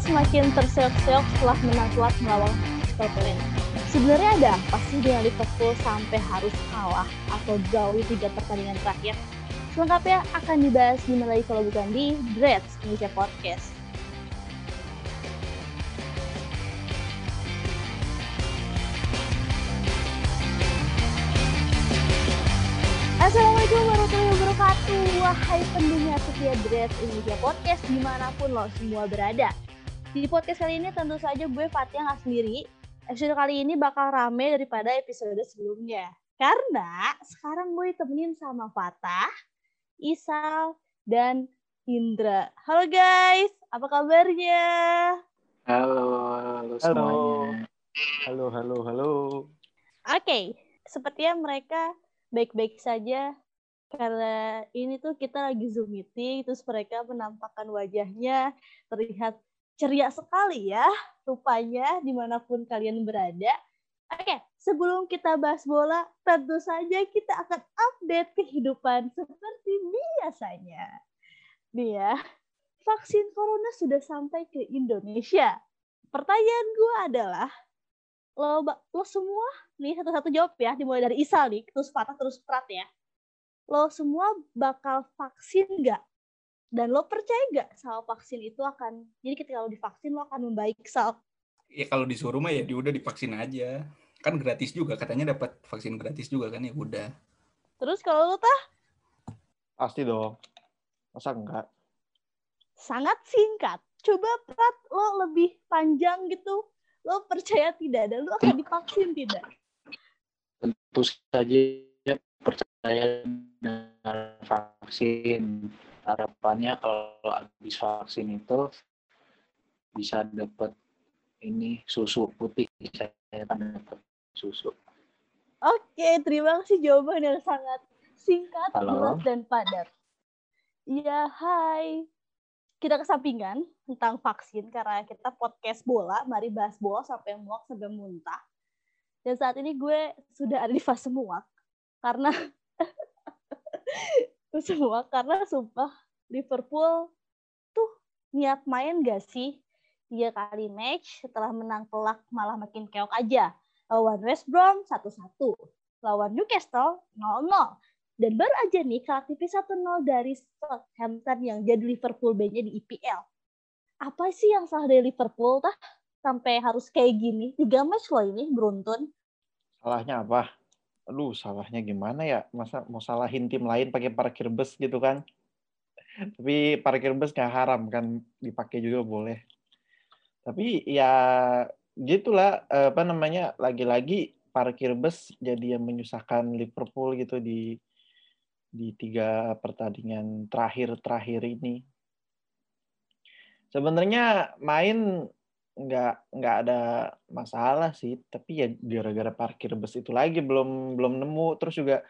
semakin terseok-seok setelah menang telak melawan Scotland. Sebenarnya ada apa sih dengan Liverpool sampai harus kalah atau di tiga pertandingan terakhir? Selengkapnya akan dibahas di mana kalau bukan di Dreads Indonesia Podcast. Assalamualaikum warahmatullahi wabarakatuh Wahai pendengar setia Dreads Indonesia Podcast di mana pun lo semua berada Di podcast kali ini tentu saja gue Fatia nggak sendiri Episode kali ini bakal rame daripada episode sebelumnya Karena sekarang gue ditemenin sama Fatah, Isal, dan Indra Halo guys, apa kabarnya? Halo, halo semuanya. Halo, halo, halo. Oke, okay. sepertinya mereka baik-baik saja karena ini tuh kita lagi zoom meeting terus mereka menampakkan wajahnya terlihat ceria sekali ya rupanya di mana pun kalian berada. Oke, sebelum kita bahas bola, tentu saja kita akan update kehidupan seperti biasanya. Nih ya, vaksin corona sudah sampai ke Indonesia. Pertanyaan gue adalah, lo lo semua nih satu-satu jawab ya dimulai dari Isal nih terus patah terus Prat ya lo semua bakal vaksin nggak dan lo percaya nggak sama vaksin itu akan jadi ketika lo divaksin lo akan membaik Sal? Ya kalau disuruh mah ya udah divaksin aja. Kan gratis juga katanya dapat vaksin gratis juga kan ya udah. Terus kalau lo tah? Pasti dong. Masa enggak? Sangat singkat. Coba Prat lo lebih panjang gitu. Lo percaya tidak? Dan lo akan divaksin tidak? Tentu saja percaya dengan vaksin. Harapannya kalau habis vaksin itu bisa dapat ini susu putih saya akan dapat susu. Oke, terima kasih jawaban yang sangat singkat, jelas dan padat. Iya, hai kita kesampingan tentang vaksin karena kita podcast bola, mari bahas bola sampai muak sampai muntah. Dan saat ini gue sudah ada di fase muak karena semua karena sumpah Liverpool tuh niat main gak sih tiga kali match setelah menang telak malah makin keok aja lawan West Brom 1-1 lawan Newcastle 0-0 dan baru aja nih kalah tipis 1-0 dari Southampton yang jadi Liverpool B-nya di IPL. Apa sih yang salah dari Liverpool tah? Sampai harus kayak gini. Tiga match loh ini beruntun. Salahnya apa? Aduh, salahnya gimana ya? Masa mau salahin tim lain pakai parkir bus gitu kan? Tapi parkir bus nggak haram kan dipakai juga boleh. Tapi ya gitulah apa namanya lagi-lagi parkir bus jadi yang menyusahkan Liverpool gitu di di tiga pertandingan terakhir-terakhir ini. Sebenarnya main nggak nggak ada masalah sih, tapi ya gara-gara parkir bus itu lagi belum belum nemu, terus juga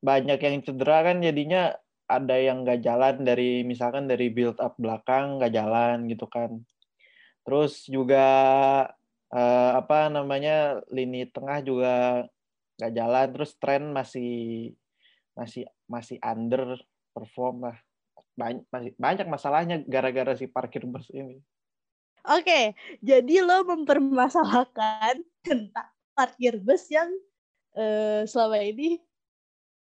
banyak yang cedera kan jadinya ada yang nggak jalan dari misalkan dari build up belakang nggak jalan gitu kan. Terus juga eh, apa namanya lini tengah juga nggak jalan, terus tren masih masih masih under perform lah banyak masih banyak masalahnya gara-gara si parkir bus ini. Oke, jadi lo mempermasalahkan tentang parkir bus yang uh, selama ini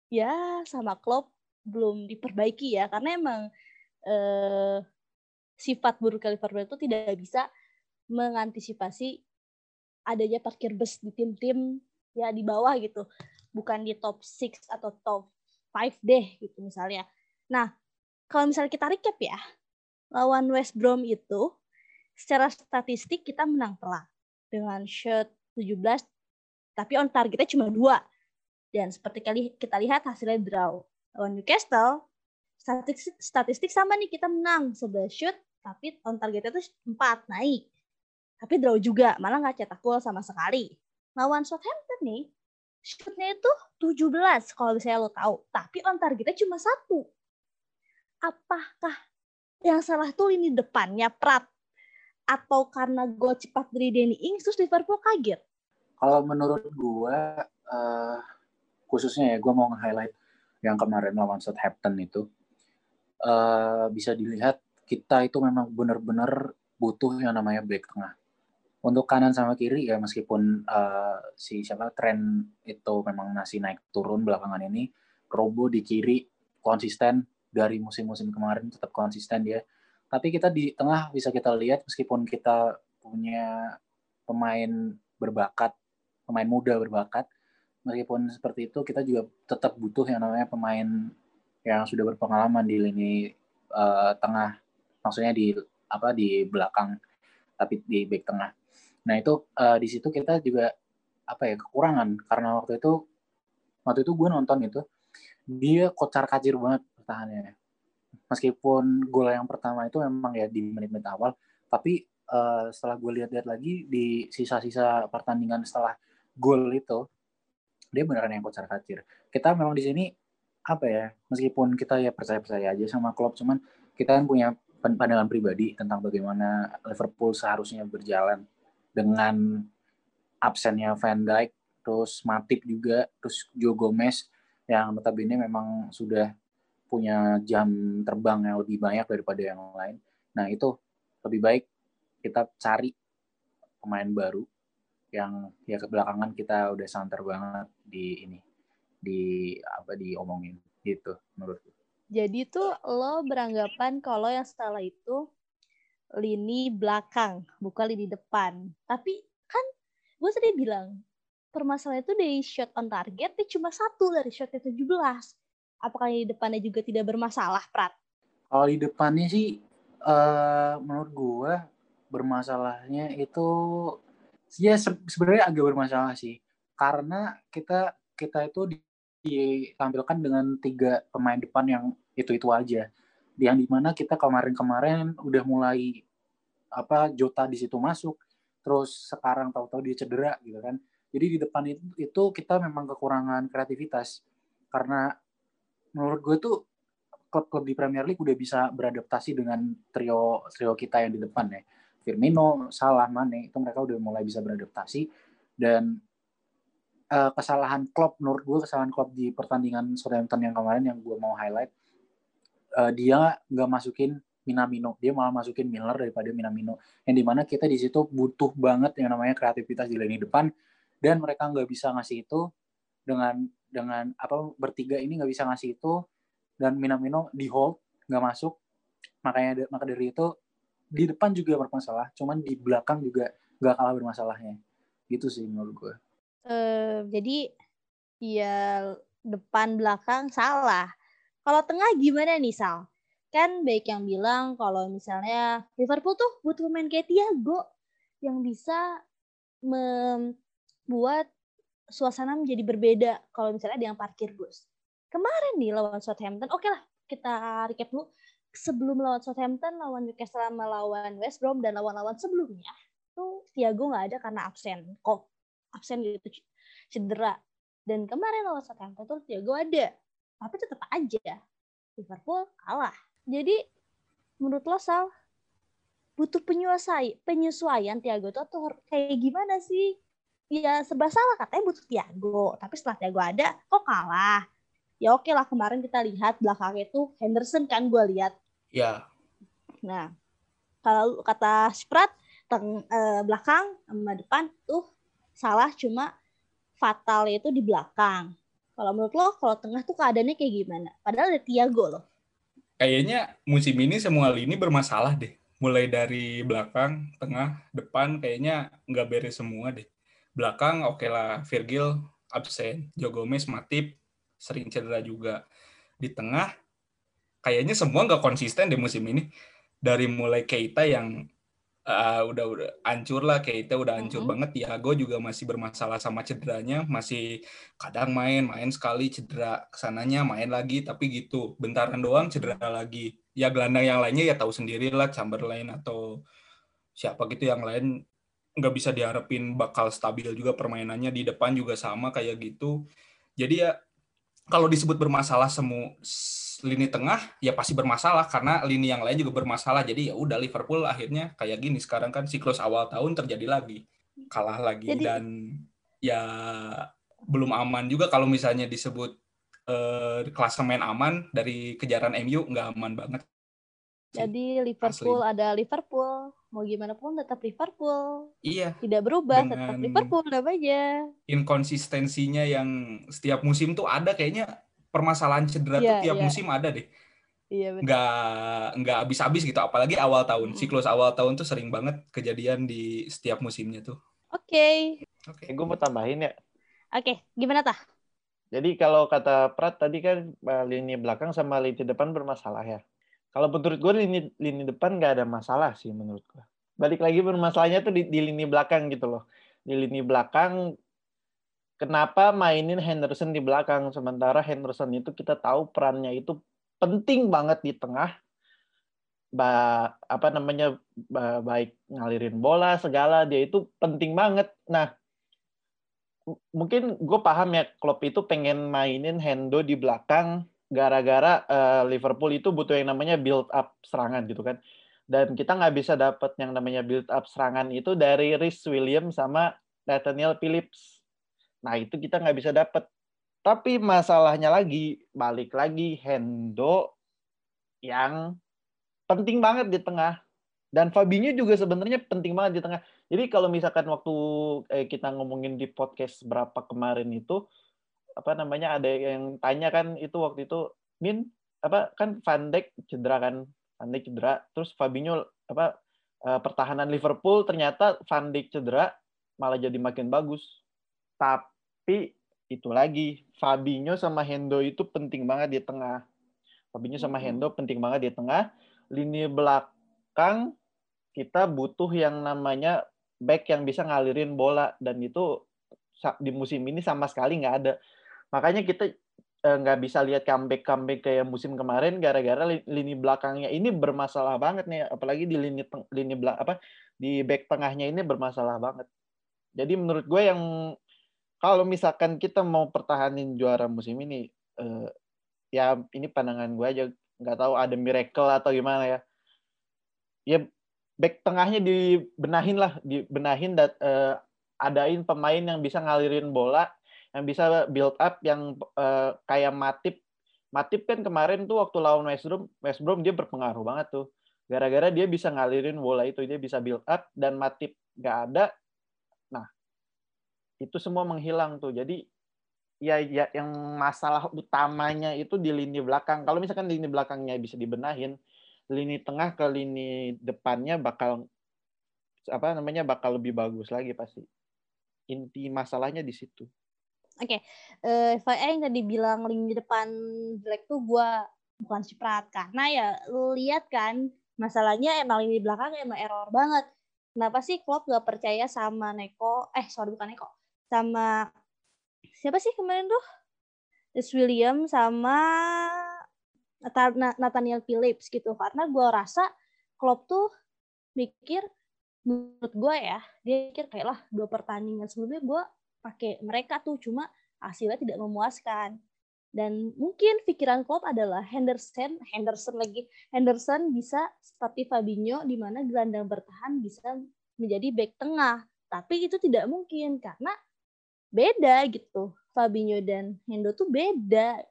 ya sama klub belum diperbaiki ya karena emang uh, sifat buruk Liverpool itu tidak bisa mengantisipasi adanya parkir bus di tim-tim ya di bawah gitu bukan di top 6 atau top 5 deh gitu misalnya. Nah, kalau misalnya kita recap ya, lawan West Brom itu secara statistik kita menang telak dengan shot 17 tapi on targetnya cuma dua dan seperti kali kita lihat hasilnya draw lawan Newcastle statistik statistik sama nih kita menang 11 shoot tapi on targetnya itu 4 naik tapi draw juga malah nggak cetak gol sama sekali lawan Southampton nih shootnya itu 17 kalau misalnya lo tahu. Tapi on targetnya cuma satu. Apakah yang salah tuh ini depannya Prat? Atau karena gue cepat dari Danny Ings terus Liverpool kaget? Kalau menurut gue, uh, khususnya ya gue mau nge-highlight yang kemarin lawan Southampton itu. Uh, bisa dilihat kita itu memang benar-benar butuh yang namanya back tengah. Untuk kanan sama kiri ya meskipun uh, si siapa tren itu memang masih naik turun belakangan ini, Robo di kiri konsisten dari musim-musim kemarin tetap konsisten dia. Tapi kita di tengah bisa kita lihat meskipun kita punya pemain berbakat, pemain muda berbakat, meskipun seperti itu kita juga tetap butuh yang namanya pemain yang sudah berpengalaman di lini uh, tengah, maksudnya di apa di belakang tapi di back tengah. Nah itu uh, di situ kita juga apa ya kekurangan karena waktu itu waktu itu gue nonton itu dia kocar kacir banget pertahanannya. Meskipun gol yang pertama itu memang ya di menit-menit awal, tapi uh, setelah gue lihat-lihat lagi di sisa-sisa pertandingan setelah gol itu dia beneran yang kocar kacir. Kita memang di sini apa ya, meskipun kita ya percaya-percaya aja sama klub, cuman kita kan punya pandangan pribadi tentang bagaimana Liverpool seharusnya berjalan dengan absennya Van Dijk, terus Matip juga, terus Joe Gomez yang notabene memang sudah punya jam terbang yang lebih banyak daripada yang lain. Nah itu lebih baik kita cari pemain baru yang ya kebelakangan kita udah santer banget di ini di apa diomongin gitu menurutku. Jadi tuh lo beranggapan kalau yang salah itu lini belakang, bukan lini depan. Tapi kan gue tadi bilang permasalahan itu dari shot on target itu cuma satu dari shotnya 17. Apakah di depannya juga tidak bermasalah, Prat? Kalau di depannya sih uh, menurut gue bermasalahnya itu ya sebenarnya agak bermasalah sih. Karena kita kita itu ditampilkan dengan tiga pemain depan yang itu itu aja. Yang di mana kita kemarin-kemarin udah mulai apa Jota di situ masuk terus sekarang tahu-tahu dia cedera gitu kan. Jadi di depan itu, itu kita memang kekurangan kreativitas. Karena menurut gue tuh klub-klub di Premier League udah bisa beradaptasi dengan trio trio kita yang di depan ya. Firmino, Salah, Mane itu mereka udah mulai bisa beradaptasi. Dan uh, kesalahan Klopp menurut gue kesalahan Klopp di pertandingan Southampton yang kemarin yang gue mau highlight uh, dia nggak masukin Minamino. Dia malah masukin Miller daripada Minamino. Yang di mana kita di situ butuh banget yang namanya kreativitas di lini depan. Dan mereka nggak bisa ngasih itu dengan dengan apa bertiga ini nggak bisa ngasih itu dan Minamino di hold nggak masuk makanya maka dari itu di depan juga bermasalah, cuman di belakang juga nggak kalah bermasalahnya. Gitu sih menurut gue. Uh, jadi ya depan belakang salah. Kalau tengah gimana nih Sal? Kan baik yang bilang kalau misalnya Liverpool tuh butuh pemain kayak Thiago yang bisa membuat suasana menjadi berbeda kalau misalnya ada yang parkir bus. Kemarin nih lawan Southampton, oke okay lah kita recap dulu sebelum lawan Southampton, lawan Newcastle, melawan West Brom dan lawan-lawan sebelumnya tuh Thiago nggak ada karena absen, kok absen gitu cedera. Dan kemarin lawan Southampton tuh Thiago ada, tapi tetap aja Liverpool kalah. Jadi menurut lo Sal, butuh penyesuaian, penyesuaian Thiago tuh atau kayak gimana sih? Ya serba salah katanya butuh Thiago, tapi setelah Thiago ada kok kalah ya oke lah kemarin kita lihat belakangnya itu Henderson kan gue lihat Ya. Nah, kalau kata Sprat teng eh, belakang sama depan tuh salah cuma fatal itu di belakang. Kalau menurut lo, kalau tengah tuh keadaannya kayak gimana? Padahal ada Tiago loh. Kayaknya musim ini semua lini bermasalah deh. Mulai dari belakang, tengah, depan kayaknya nggak beres semua deh. Belakang oke okay lah, Virgil absen, Joe Gomez, Matip. Sering cedera juga. Di tengah kayaknya semua nggak konsisten di musim ini. Dari mulai Keita yang uh, udah udah hancur lah Keita udah hancur mm -hmm. banget. Tiago juga masih bermasalah sama cederanya. Masih kadang main main sekali cedera ke sananya main lagi. Tapi gitu bentaran doang cedera lagi. Ya gelandang yang lainnya ya tahu sendiri lah Chamberlain atau siapa gitu yang lain nggak bisa diharapin bakal stabil juga permainannya di depan juga sama kayak gitu jadi ya kalau disebut bermasalah semua lini tengah ya pasti bermasalah karena lini yang lain juga bermasalah. Jadi ya udah Liverpool akhirnya kayak gini sekarang kan siklus awal tahun terjadi lagi. Kalah lagi Jadi... dan ya belum aman juga kalau misalnya disebut eh, klasemen aman dari kejaran MU nggak aman banget. Jadi Liverpool Asli. ada Liverpool, mau gimana pun tetap Liverpool. Iya. Tidak berubah, Dengan- tetap Liverpool namanya. Inkonsistensinya yang setiap musim tuh ada kayaknya permasalahan cedera tuh Iya, tiap iya. musim ada deh. Iya betul. Nggak nggak habis-habis gitu. Apalagi awal tahun. Siklus awal tahun tuh sering banget kejadian di setiap musimnya tuh. Oke. Oke. gue mau tambahin ya. Oke, gimana tah? Jadi kalau kata Prat tadi kan eh, lini belakang sama lini depan bermasalah ya. Kalau menurut gue lini lini depan nggak ada masalah sih menurut gue. Balik lagi bermasalahnya tuh di, di lini belakang gitu loh. Di lini belakang kenapa mainin Henderson di belakang sementara Henderson itu kita tahu perannya itu penting banget di tengah. Ba, apa namanya ba- baik ngalirin bola segala dia itu penting banget. Nah, mungkin gue paham ya Klopp itu pengen mainin Hendo di belakang gara-gara eh, Liverpool itu butuh yang namanya build up serangan gitu kan. Dan kita nggak bisa dapat yang namanya build up serangan itu dari Rhys Williams sama Nathaniel Phillips. Nah itu kita nggak bisa dapat tapi masalahnya lagi balik lagi Hendo yang penting banget di tengah. Dan Fabinho juga sebenarnya penting banget di tengah. Jadi kalau misalkan waktu eh, kita ngomongin di podcast berapa kemarin itu apa namanya ada yang tanya kan itu waktu itu Min apa kan Van Dijk cedera kan? Van Dijk cedera terus Fabinho apa eh, pertahanan Liverpool ternyata Van Dijk cedera malah jadi makin bagus. Tapi itu lagi Fabinho sama Hendo itu penting banget di tengah. Fabinho sama. Hendo penting banget di tengah. Lini belakang kita butuh yang namanya back yang bisa ngalirin bola. Dan itu di musim ini sama sekali nggak ada. Makanya kita eh, nggak bisa lihat comeback comeback kayak musim kemarin gara-gara li- lini belakangnya ini bermasalah banget nih, apalagi di lini lini belak apa di back tengahnya ini bermasalah banget. Jadi menurut gue yang kalau misalkan kita mau pertahanin juara musim ini, eh, ya ini pandangan gue aja nggak tahu ada miracle atau gimana ya. Ya back tengahnya dibenahin lah, dibenahin dan eh, adain pemain yang bisa ngalirin bola, yang bisa build up, yang eh, kayak Matip. Matip kan kemarin tuh waktu lawan West Brom, West Brom dia berpengaruh banget tuh. Gara-gara dia bisa ngalirin bola itu, dia bisa build up dan Matip nggak ada. Nah, itu semua menghilang tuh. Jadi ya, ya yang masalah utamanya itu di lini belakang. Kalau misalkan lini belakangnya bisa dibenahin, lini tengah ke lini depannya bakal apa namanya bakal lebih bagus lagi pasti. Inti masalahnya di situ. Eh FIA yang tadi bilang lini depan jelek tuh gua bukan si Prat karena ya lu lihat kan masalahnya emang lini belakang emang error banget. Kenapa sih Klopp gak percaya sama Neko? Eh sorry bukan Neko, sama siapa sih kemarin tuh? Rhys William sama Nathan- Nathaniel Phillips gitu karena gua rasa Klopp tuh mikir menurut gue ya dia mikir kayak lah dua pertandingan sebelumnya gue pakai mereka tuh cuma hasilnya tidak memuaskan. Dan mungkin pikiran Klopp adalah Henderson Henderson lagi Henderson bisa seperti Fabinho di mana gelandang bertahan bisa menjadi back tengah. Tapi itu tidak mungkin karena beda gitu. Fabinho dan Hendo tuh beda.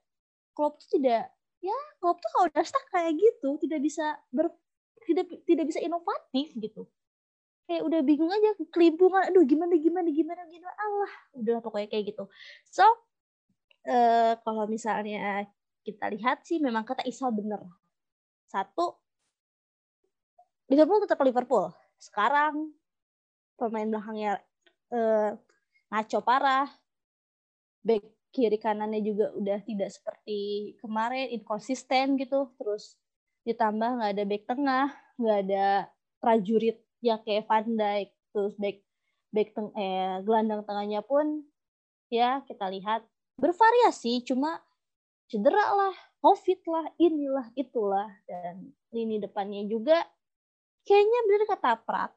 Klopp tuh tidak ya Klopp tuh kalau udah stuck kayak gitu tidak bisa ber tidak tidak bisa inovatif gitu kayak udah bingung aja kelimpungan aduh gimana gimana gimana gimana? Allah. Udah pokoknya kayak gitu. So eh, kalau misalnya kita lihat sih memang kata Isa bener. Satu Liverpool tetap Liverpool. Sekarang pemain belakangnya eh, ngaco parah. Back kiri kanannya juga udah tidak seperti kemarin inkonsisten gitu. Terus ditambah nggak ada back tengah nggak ada prajurit ya kayak Van Dijk terus back back teng eh, gelandang tengahnya pun ya kita lihat bervariasi cuma cedera lah covid lah inilah itulah dan lini depannya juga kayaknya bener kata Prat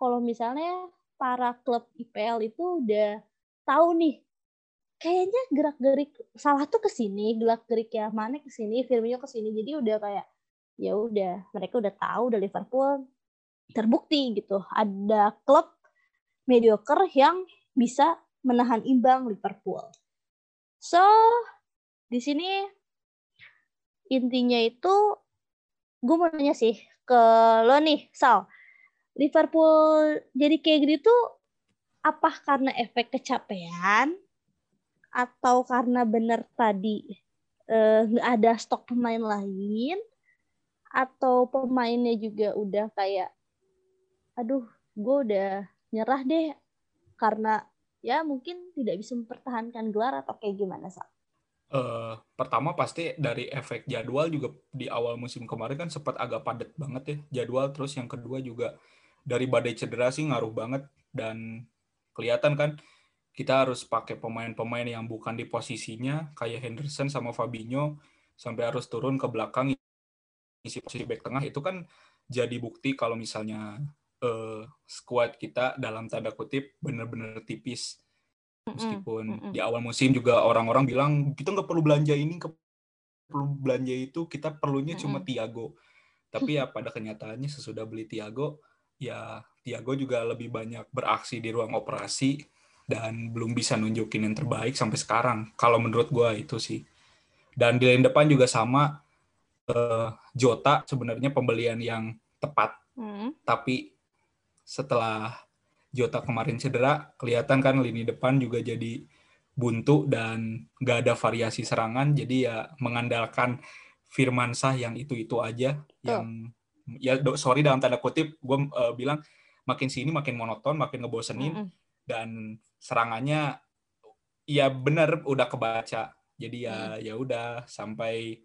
kalau misalnya para klub IPL itu udah tahu nih kayaknya gerak gerik salah tuh ke sini gerak gerik ya mana ke sini Firmino ke sini jadi udah kayak ya udah mereka udah tahu udah Liverpool terbukti gitu ada klub mediocre yang bisa menahan imbang Liverpool. So di sini intinya itu gue mau nanya sih ke lo nih Sal Liverpool jadi kayak gini tuh apa karena efek kecapean atau karena benar tadi eh, nggak uh, ada stok pemain lain atau pemainnya juga udah kayak aduh gue udah nyerah deh. Karena ya mungkin tidak bisa mempertahankan gelar atau kayak gimana sih? Uh, pertama pasti dari efek jadwal juga di awal musim kemarin kan sempat agak padat banget ya jadwal. Terus yang kedua juga dari badai cedera sih ngaruh banget. Dan kelihatan kan kita harus pakai pemain-pemain yang bukan di posisinya kayak Henderson sama Fabinho sampai harus turun ke belakang isi posisi back tengah. Itu kan jadi bukti kalau misalnya uh, squad kita dalam tanda kutip benar-benar tipis meskipun mm -mm. di awal musim juga orang-orang bilang kita nggak perlu belanja ini nggak perlu belanja itu kita perlunya mm -mm. cuma Tiago tapi ya pada kenyataannya sesudah beli Tiago ya Tiago juga lebih banyak beraksi di ruang operasi dan belum bisa nunjukin yang terbaik sampai sekarang kalau menurut gue itu sih dan di lain depan juga sama uh, Jota sebenarnya pembelian yang tepat mm. tapi setelah Jota kemarin cedera, kelihatan kan lini depan juga jadi buntu dan nggak ada variasi serangan, jadi ya mengandalkan Firman Sah yang itu-itu aja, oh. yang ya sorry dalam tanda kutip gue uh, bilang makin sini makin monoton, makin ngebosenin mm -hmm. dan serangannya ya benar udah kebaca. Jadi ya mm. ya udah sampai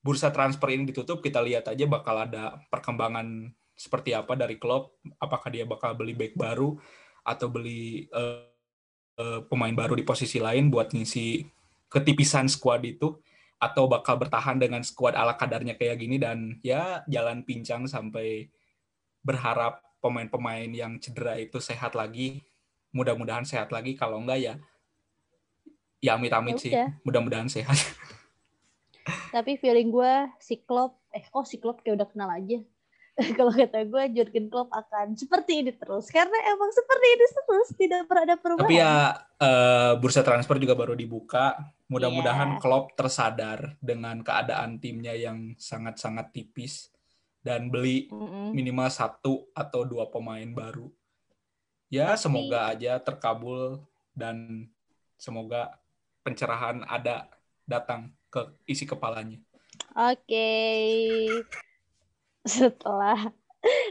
bursa transfer ini ditutup kita lihat aja bakal ada perkembangan seperti apa dari klub apakah dia bakal beli back baru atau beli uh, uh, pemain baru di posisi lain buat ngisi ketipisan squad itu atau bakal bertahan dengan squad ala kadarnya kayak gini dan ya jalan pincang sampai berharap pemain-pemain yang cedera itu sehat lagi mudah-mudahan sehat lagi kalau enggak ya ya amit-amit sih mudah-mudahan sehat. Tapi feeling gue si Klopp eh kok si Klopp kayak udah kenal aja kalau kata gue Jurgen Klopp akan seperti ini terus karena emang seperti ini terus tidak pernah ada perubahan. Tapi ya uh, bursa transfer juga baru dibuka. Mudah-mudahan yeah. Klopp tersadar dengan keadaan timnya yang sangat-sangat tipis dan beli mm minimal satu atau dua pemain baru. Ya Tapi... semoga aja terkabul dan semoga pencerahan ada datang ke isi kepalanya. Oke. Okay setelah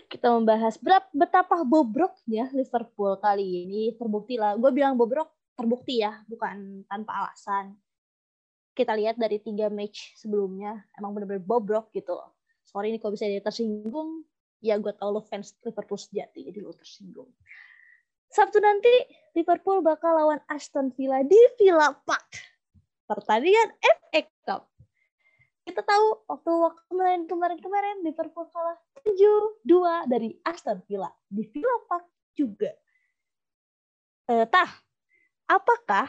kita membahas berapa betapa bobroknya Liverpool kali ini terbukti lah. Gue bilang bobrok terbukti ya, bukan tanpa alasan. Kita lihat dari tiga match sebelumnya, emang benar-benar bobrok gitu. Sorry nih kalau bisa dia tersinggung, ya gue tau lo fans Liverpool sejati, jadi lo tersinggung. Sabtu nanti Liverpool bakal lawan Aston Villa di Villa Park. Pertandingan FA kita tahu waktu waktu kemarin kemarin kemarin Liverpool kalah 7-2 dari Aston Villa di Villa Park juga. Eh, tah, apakah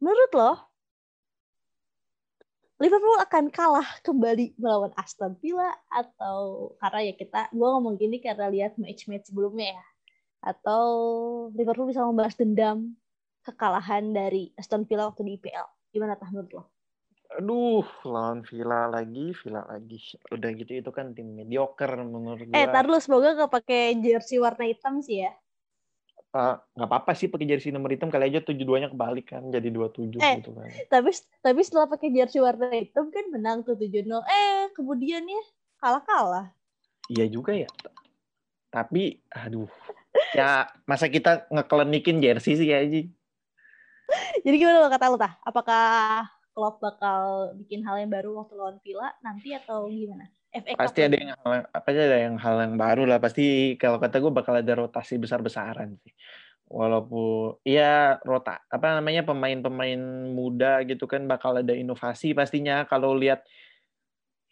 menurut lo Liverpool akan kalah kembali melawan Aston Villa atau karena ya kita gue ngomong gini karena lihat match-match sebelumnya ya atau Liverpool bisa membalas dendam kekalahan dari Aston Villa waktu di IPL gimana tah menurut lo? Aduh, lawan Villa lagi, Villa lagi. Udah gitu itu kan tim mediocre menurut gue. Eh, tar lu semoga gak pakai jersey warna hitam sih ya. Uh, nggak apa-apa sih pakai jersey nomor hitam kali aja tujuh duanya kebalik kan jadi dua tujuh eh, gitu kan. Tapi tapi setelah pakai jersey warna hitam kan menang tuh tujuh nol. Eh kemudian ya kalah kalah. Iya juga ya. Tapi aduh ya masa kita ngeklenikin jersey sih ya Jadi gimana lo kata lo tah? Apakah Klopp bakal bikin hal yang baru waktu lawan Villa nanti atau gimana? FA pasti ada yang hal, apa aja ada yang hal yang baru lah. Pasti kalau kata gue bakal ada rotasi besar besaran sih. Walaupun ya rota apa namanya pemain-pemain muda gitu kan bakal ada inovasi pastinya. Kalau lihat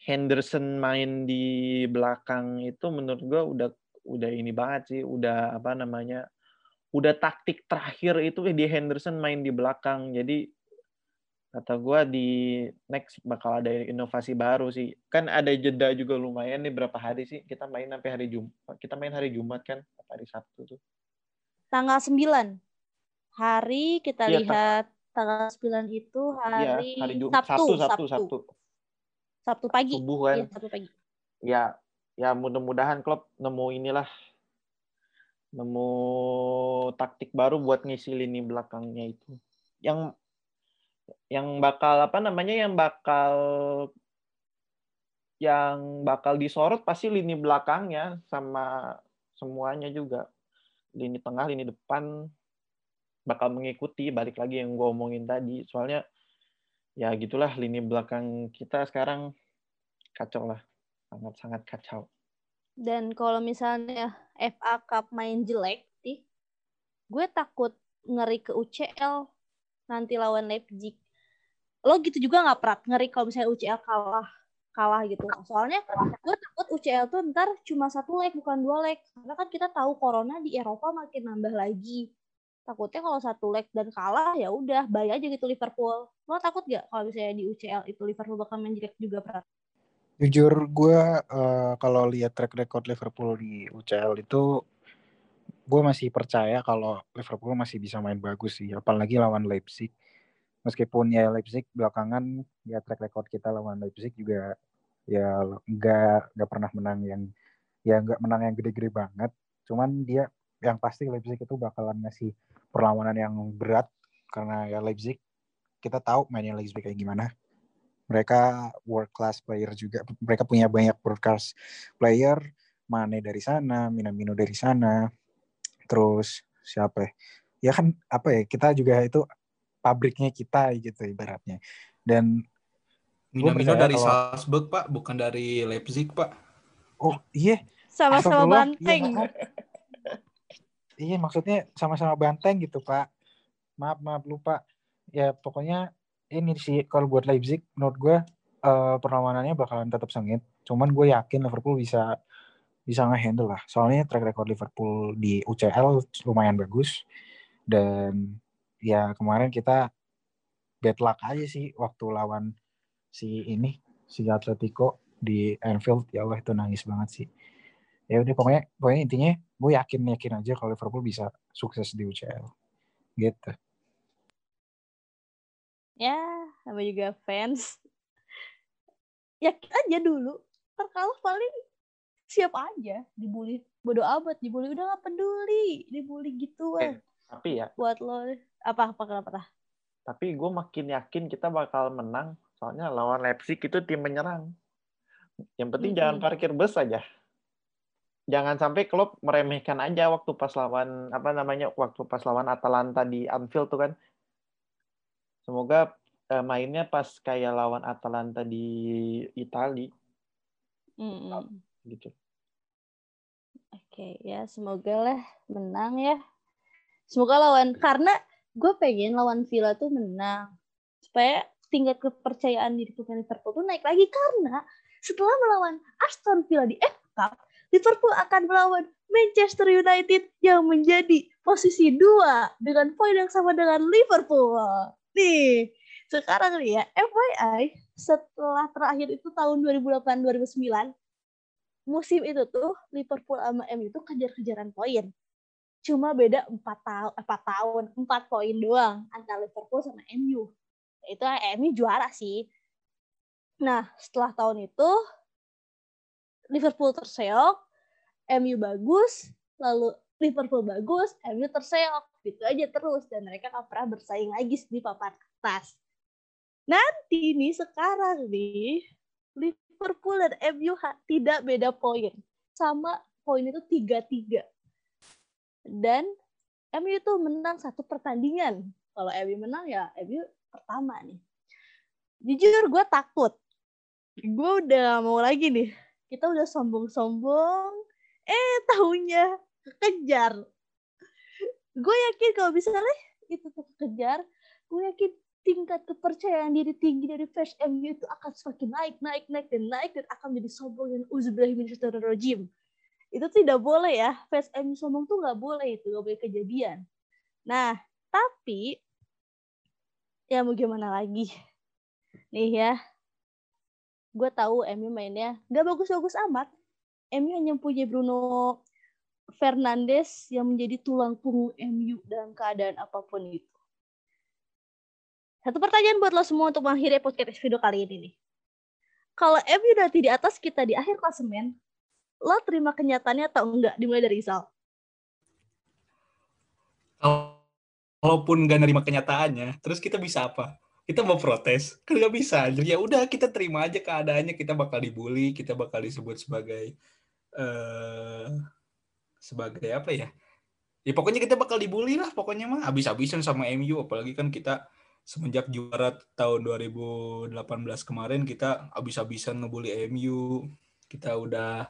Henderson main di belakang itu menurut gue udah udah ini banget sih. Udah apa namanya udah taktik terakhir itu di Henderson main di belakang. Jadi kata gue di next bakal ada inovasi baru sih kan ada jeda juga lumayan nih berapa hari sih kita main sampai hari Jumat kita main hari Jumat kan hari Sabtu tuh tanggal 9 hari kita ya, lihat tanggal 9 itu hari, ya, hari Jum Sabtu, Sabtu, Sabtu, Sabtu, Sabtu. Pagi. Subuh kan. Ya, Sabtu pagi. Ya, ya mudah-mudahan Klopp nemu inilah nemu taktik baru buat ngisi lini belakangnya itu. Yang yang bakal apa namanya yang bakal yang bakal disorot pasti lini belakangnya sama semuanya juga. Lini tengah, lini depan bakal mengikuti balik lagi yang gue omongin tadi. Soalnya ya gitulah lini belakang kita sekarang kacau lah. Sangat-sangat kacau. Dan kalau misalnya FA Cup main jelek, nih, gue takut ngeri ke UCL nanti lawan Leipzig. Lo gitu juga nggak pernah ngeri kalau misalnya UCL kalah kalah gitu. Soalnya gue takut UCL tuh ntar cuma satu leg bukan dua leg. Karena kan kita tahu corona di Eropa makin nambah lagi. Takutnya kalau satu leg dan kalah ya udah bayar aja gitu Liverpool. Lo takut gak kalau misalnya di UCL itu Liverpool bakal main jelek juga pernah? Jujur gue uh, kalau lihat track record Liverpool di UCL itu gue masih percaya kalau Liverpool masih bisa main bagus sih, apalagi lawan Leipzig. Meskipun ya Leipzig belakangan ya track record kita lawan Leipzig juga ya nggak nggak pernah menang yang ya nggak menang yang gede-gede banget. Cuman dia yang pasti Leipzig itu bakalan ngasih perlawanan yang berat karena ya Leipzig kita tahu mainnya Leipzig kayak gimana mereka world class player juga mereka punya banyak world class player Mane dari sana Minamino dari sana terus siapa ya? Ya kan apa ya kita juga itu pabriknya kita gitu ibaratnya. Dan Minamino dari kalau, Salzburg pak bukan dari Leipzig pak. Oh iya. Sama-sama banteng. iya, iya maksudnya sama-sama banteng gitu pak. Maaf maaf lupa. Ya pokoknya ini sih kalau buat Leipzig menurut gue uh, perlawanannya bakalan tetap sengit. Cuman gue yakin Liverpool bisa bisa ngehandle lah. Soalnya track record Liverpool di UCL lumayan bagus. Dan ya kemarin kita bad luck aja sih waktu lawan si ini si Atletico di Anfield. Ya Allah itu nangis banget sih. Ya udah pokoknya pokoknya intinya gue yakin yakin aja kalau Liverpool bisa sukses di UCL gitu. Ya sama juga fans. Yakin aja dulu. Terkalah paling siap aja dibully. Bodo amat dibully. Udah gak peduli dibully gitu eh, tapi ya. Buat lo apa apa kenapa tah tapi gue makin yakin kita bakal menang soalnya lawan Leipzig itu tim menyerang. Yang penting -hmm. jangan parkir bus aja. Jangan sampai klub meremehkan aja waktu pas lawan apa namanya waktu pas lawan Atalanta di Anfield tuh kan. Semoga uh, mainnya pas kayak lawan Atalanta di Itali. Mm -hmm. Gitu. Oke ya semoga lah menang ya. Semoga lawan karena gue pengen lawan Villa tuh menang supaya tingkat kepercayaan diri pemain Liverpool tuh naik lagi karena setelah melawan Aston Villa di FA Cup, Liverpool akan melawan Manchester United yang menjadi posisi dua dengan poin yang sama dengan Liverpool. Nih, sekarang nih ya, FYI, setelah terakhir itu tahun 2008-2009, musim itu tuh Liverpool sama MU itu kejar-kejaran poin. Cuma beda 4 tahun, 4 tahun, 4 poin doang antara Liverpool sama MU. Itu MU juara sih. Nah, setelah tahun itu Liverpool terseok, MU bagus, lalu Liverpool bagus, MU terseok gitu aja terus dan mereka gak pernah bersaing lagi di papan atas. Nanti nih sekarang nih Liverpool dan MU tidak beda poin. Sama poin itu tiga-tiga. Dan MU itu menang satu pertandingan. Kalau MU menang ya MU pertama nih. Jujur gue takut. Gue udah mau lagi nih. Kita udah sombong-sombong. Eh tahunya kejar gue yakin kalau misalnya itu kejar gue yakin tingkat kepercayaan diri tinggi dari fans MU itu akan semakin naik, naik, naik, dan naik, dan akan menjadi sombong dan rojim. Itu tidak boleh ya, fans MU sombong tuh nggak boleh itu, nggak boleh kejadian. Nah, tapi ya mau gimana lagi? Nih ya, gue tahu MU mainnya nggak bagus-bagus amat. MU hanya punya Bruno Fernandes yang menjadi tulang punggung MU dalam keadaan apa pun itu. Satu pertanyaan buat lo semua untuk mengakhiri podcast video kali ini nih. Kalau MU nanti di atas kita di akhir klasemen, lo terima kenyataannya atau enggak dimulai dari Isal Kalaupun nggak nerima kenyataannya, terus kita bisa apa? Kita mau protes, kan nggak bisa. Ya udah kita terima aja keadaannya. Kita bakal dibully, kita bakal disebut sebagai eh sebagai apa ya? Ya pokoknya kita bakal dibully lah. Pokoknya mah habis-habisan sama MU. Apalagi kan kita semenjak juara tahun 2018 kemarin kita habis-habisan ngebully MU. Kita udah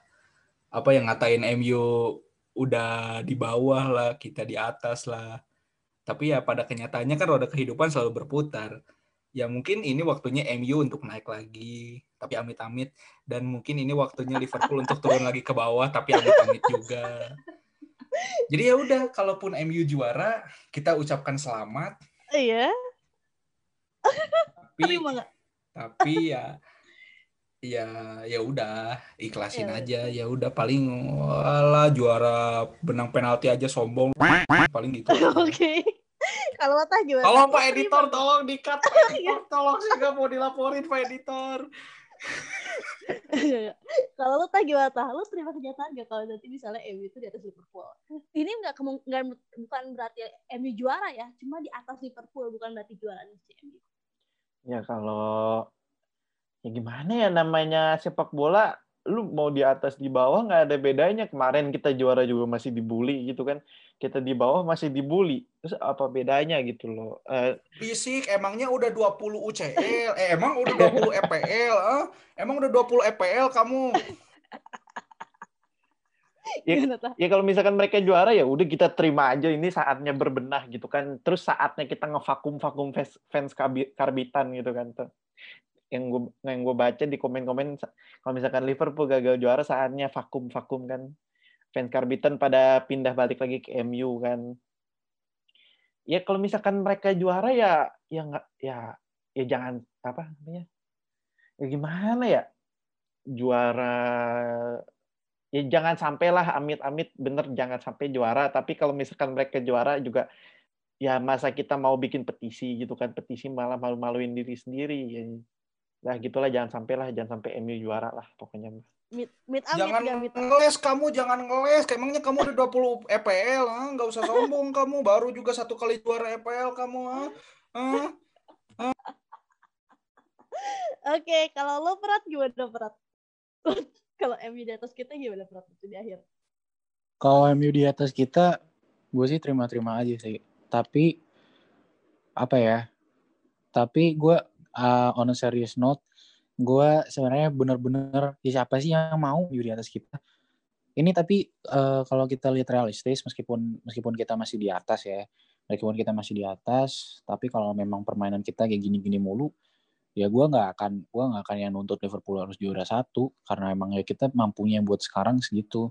apa yang ngatain MU udah di bawah lah, kita di atas lah. Tapi ya pada kenyataannya kan roda kehidupan selalu berputar. Ya mungkin ini waktunya MU untuk naik lagi, tapi amit-amit. Dan mungkin ini waktunya Liverpool untuk turun lagi ke bawah, tapi amit-amit juga. Jadi ya udah, kalaupun MU juara, kita ucapkan selamat. iya Tapi, tapi ya ya ya udah ikhlasin Ya. aja. Ya udah paling wala juara benang penalti aja sombong. Paling gitu. Oke. Kalau lo tah gimana? Tolong Lo Pak terima Editor, tolong dikat Pak Editor, tolong nggak mau dilaporin Pak Editor. kalau lo tah gimana tah lo terima kenyataan gak kalau nanti misalnya MU itu di atas Liverpool? Ini nggak bukan berarti MU juara ya cuma di atas Liverpool bukan berarti juara si MU Ya kalau ya gimana ya namanya sepak bola lu mau di atas di bawah nggak ada bedanya. Kemarin kita juara juga masih dibully gitu kan. Kita di bawah masih dibully. Terus apa bedanya gitu loh? Eh, Fisik emangnya udah 20 UCL, eh emang udah 20 EPL, ah? Emang udah 20 EPL kamu? Ya, ya kalau misalkan mereka juara ya udah kita terima aja ini saatnya berbenah gitu kan. Terus saatnya kita ngevakum vakum fans, fans karbitan gitu kan tuh. Yang gue yang gue baca di komen-komen kalau misalkan Liverpool gagal juara saatnya vakum vakum kan. Fans karbitan pada pindah balik lagi ke MU kan. Ya kalau misalkan mereka juara ya ya nggak ya ya jangan apa namanya ya gimana ya? Juara ya jangan sampailah amit-amit bener jangan sampai juara tapi kalau misalkan mereka juara juga ya masa kita mau bikin petisi gitu kan petisi malah malu-maluin diri sendiri ya nah gitulah jangan sampailah jangan sampai MU juara lah pokoknya mit mit amit Jangan mit ngeles kamu, jangan ngeles. Emangnya kamu udah 20 EPL, ah? Nggak usah sombong kamu. Baru juga satu kali juara EPL kamu, ah? Ah? oke kalau lo berat gimana berat kalau MU di atas kita gimana itu di akhir Kalau MU di atas kita, gue sih terima-terima aja sih. Tapi apa ya? Tapi gue uh, on a serious note, gue sebenarnya bener-bener ya siapa sih yang mau MU di atas kita? Ini tapi uh, kalau kita lihat realistis, meskipun meskipun kita masih di atas ya, meskipun kita masih di atas, tapi kalau memang permainan kita kayak gini-gini mulu, ya gue nggak akan gue nggak akan yang nuntut Liverpool harus juara satu karena emang ya kita mampunya buat sekarang segitu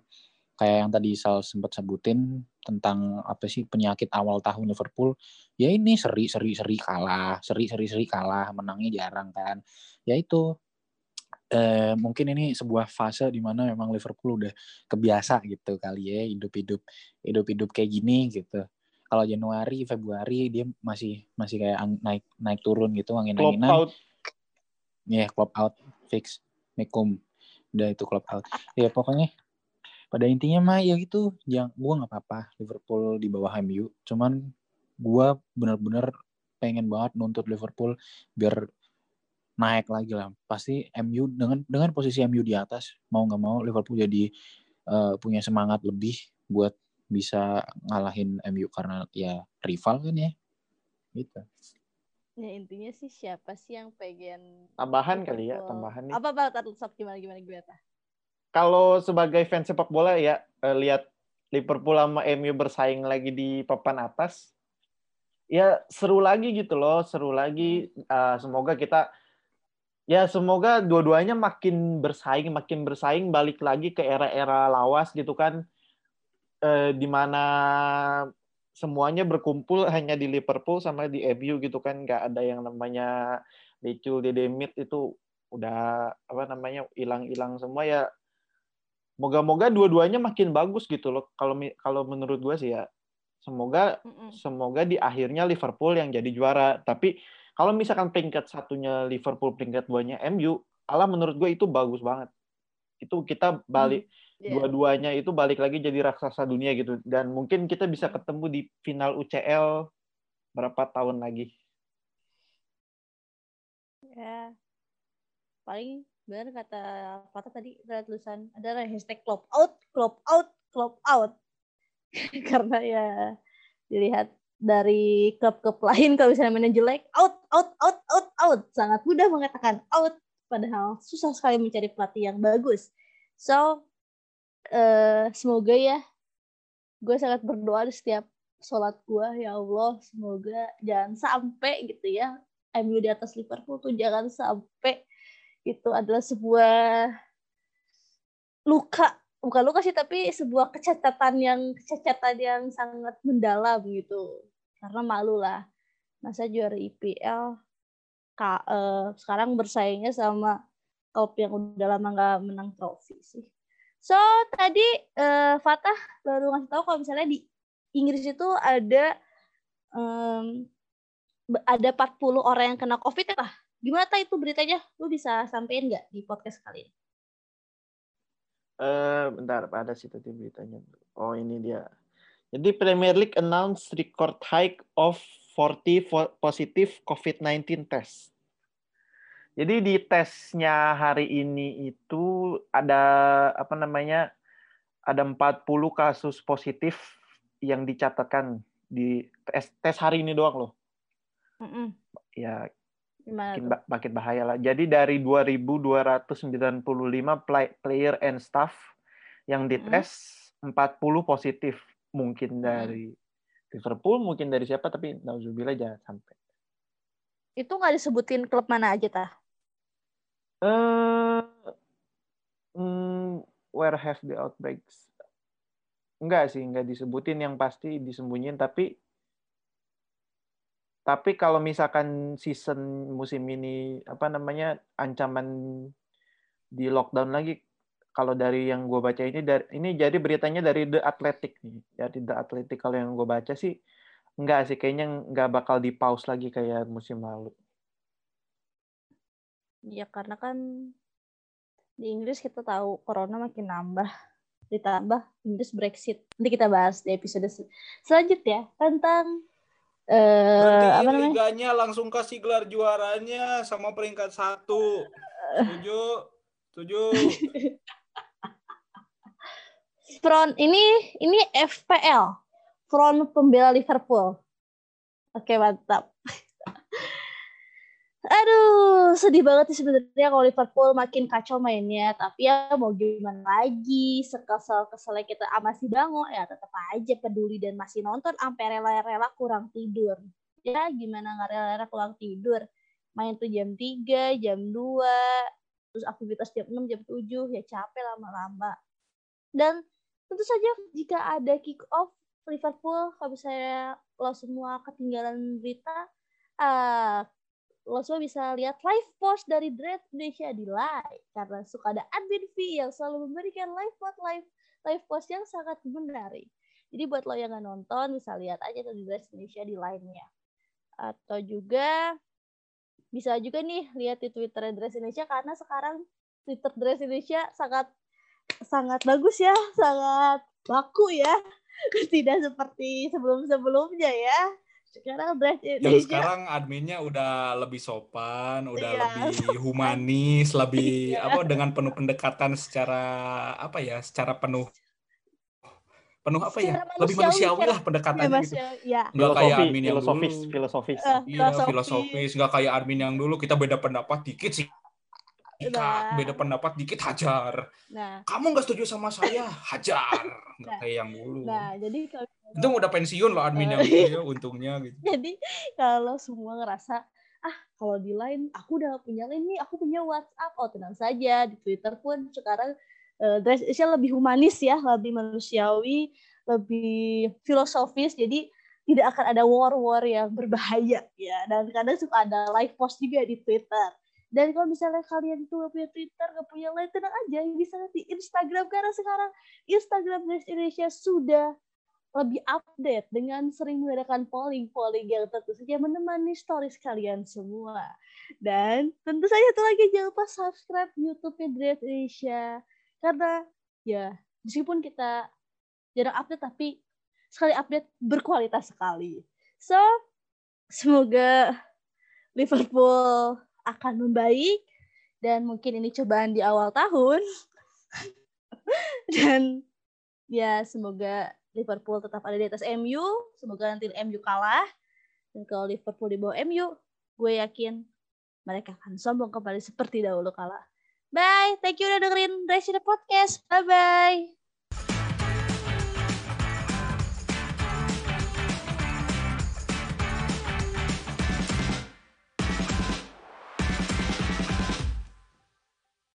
kayak yang tadi Sal sempat sebutin tentang apa sih penyakit awal tahun Liverpool. Ya ini seri seri seri kalah seri seri seri kalah menangnya jarang kan. Ya itu eh, mungkin ini sebuah fase di mana memang Liverpool udah kebiasa gitu kali ya hidup hidup hidup hidup kayak gini gitu. Kalau Januari Februari dia masih masih kayak naik naik turun gitu angin Ya club out fix Mekum. Udah itu club out ya pokoknya pada intinya mah ya gitu. Yang gua nggak apa-apa. Liverpool di bawah MU cuman gua bener-bener pengen banget nuntut Liverpool biar naik lagi lah. Pasti MU dengan dengan posisi MU di atas mau nggak mau Liverpool jadi eh, punya semangat lebih buat bisa ngalahin MU karena ya rival kan ya. Gitu ya intinya sih siapa sih yang pengen tambahan kali ya tambahan nih. Apa apa tadi Sob? gimana gimana gimana kalau sebagai fans sepak bola ya eh, lihat Liverpool sama MU bersaing lagi di papan atas ya seru lagi gitu loh seru lagi. Eh, semoga kita ya semoga dua-duanya makin bersaing makin bersaing balik lagi ke era-era lawas gitu kan. Eh, di mana semuanya berkumpul hanya di Liverpool sama di MU gitu kan. Nggak ada yang namanya Decul Dedemit itu udah apa namanya hilang-hilang semua. Ya moga-moga dua-duanya makin bagus gitu loh. Kalau kalau menurut gue sih ya semoga Mm-mm. semoga di akhirnya Liverpool yang jadi juara. Tapi kalau misalkan peringkat satunya Liverpool peringkat duanya MU Allah menurut gue itu bagus banget. Itu kita balik Iya. dua-duanya itu balik lagi jadi raksasa dunia gitu dan mungkin kita bisa ketemu di final UCL berapa tahun lagi Ya. Paling benar kata kata tadi ada tulisan ada hashtag club out, club out, club out. Karena ya dilihat dari klub-klub lain kalau misalnya mainnya jelek, out, out, out, out, out. Sangat mudah mengatakan out, padahal susah sekali mencari pelatih yang bagus. So, eh, semoga ya, gue sangat berdoa di setiap sholat gue, ya Allah, semoga jangan sampai gitu ya, MU di atas Liverpool tuh jangan sampai itu adalah sebuah luka. Bukan luka sih tapi sebuah kecacatan yang kecacatan yang sangat mendalam gitu. Karena malu lah. Masa juara IPL ka, eh, sekarang bersaingnya sama klub yang udah lama nggak menang trofi sih so tadi eh, Fatah baru ngasih tahu kalau misalnya di Inggris itu ada be- ada 40 orang yang kena COVID ya, Tah? Gimana Tah itu beritanya? Lu bisa sampein nggak di podcast kali ini? Eh, bentar, ada sih tadi beritanya. Oh, ini dia. Jadi Premier League announce record high of 40 fo- positive COVID-19 test. Jadi di tesnya hari ini itu ada apa namanya? Ada 40 kasus positif yang dicatatkan di tes, tes hari ini doang loh. Mm-mm. Ya, Gimana makin, ba- makin bahaya lah. Jadi dari 2.295 play- player and staff yang dites 40 positif. Mungkin dari Liverpool, mungkin dari siapa, tapi nauzubillah jangan sampai. Itu nggak disebutin klub mana aja Tah? Eh, hmm, where have the outbreaks? Enggak sih, enggak disebutin. Yang pasti disembunyiin, tapi tapi kalau misalkan season musim ini apa namanya ancaman di lockdown lagi kalau dari yang gue baca ini dari ini jadi beritanya dari The Athletic nih. Dari The Athletic kalau yang gue baca sih enggak sih. Kayaknya nggak bakal di pause lagi kayak musim lalu Ya karena kan di Inggris kita tahu corona makin nambah. Ditambah Inggris Brexit. Nanti kita bahas di episode se- selanjutnya tentang eh Berarti apa namanya? liganya langsung kasih gelar juaranya sama peringkat satu. Setuju? Setuju? Front ini ini FPL. Front pembela Liverpool. Oke, mantap. Aduh, sedih banget sih sebenarnya kalau Liverpool makin kacau mainnya. Tapi ya mau gimana lagi, sekesal-keselnya kita sama si Bango, ya tetap aja peduli dan masih nonton sampai rela-rela kurang tidur. Ya gimana nggak rela-rela kurang tidur. Main tuh jam 3, jam 2, terus aktivitas jam 6, jam 7, ya capek lama-lama. Dan tentu saja jika ada kick off Liverpool, kalau misalnya lo semua ketinggalan berita, ah lo semua bisa lihat live post dari Dread Indonesia di live karena suka ada admin V yang selalu memberikan live post live live post yang sangat menarik. Jadi buat lo yang nggak nonton bisa lihat aja tuh di Dread Indonesia di live-nya. Atau juga bisa juga nih lihat di Twitter Dress Indonesia karena sekarang Twitter Dress Indonesia sangat sangat bagus ya, sangat baku ya. Tidak seperti sebelum-sebelumnya ya. Sekarang Yang sekarang adminnya udah lebih sopan, udah Iya, lebih humanis, lebih apa dengan penuh pendekatan secara apa ya, secara penuh penuh apa ya, Secara lebih manusiawi, lah ya, pendekatannya Mas, gitu. ya, ya. Nggak kayak admin yang filosofis dulu. filosofis Eh, Iya, filosofis, nggak kayak admin yang dulu kita beda pendapat dikit sih. Kita Nah. beda pendapat dikit hajar. Nah, Kamu nggak setuju sama saya, hajar. Nggak Nah. kayak yang dulu. nah jadi kalau Itu udah pensiun loh admin yang itu ya, untungnya gitu. jadi kalau semua ngerasa ah kalau di line aku udah punya line nih aku punya WhatsApp oh tenang saja di Twitter pun sekarang eh, Dress Asia lebih humanis ya lebih manusiawi lebih filosofis jadi tidak akan ada war-war yang berbahaya ya dan kadang suka ada live post juga di Twitter dan kalau misalnya kalian tuh nggak punya Twitter nggak punya line tenang aja bisa di Instagram karena sekarang Instagram Dress Indonesia sudah lebih update dengan sering mengadakan polling-polling yang tentu saja menemani stories kalian semua. Dan tentu saja satu lagi jangan lupa subscribe YouTube-nya Indonesia. karena ya meskipun kita jarang update tapi sekali update berkualitas sekali so semoga Liverpool akan membaik dan mungkin ini cobaan di awal tahun. Dan ya semoga Liverpool tetap ada di atas MU semoga nanti MU kalah. Dan kalau Liverpool di bawah MU gue yakin mereka akan sombong kembali seperti dahulu kala bye. Thank you udah dengerin Resi the Podcast. Bye bye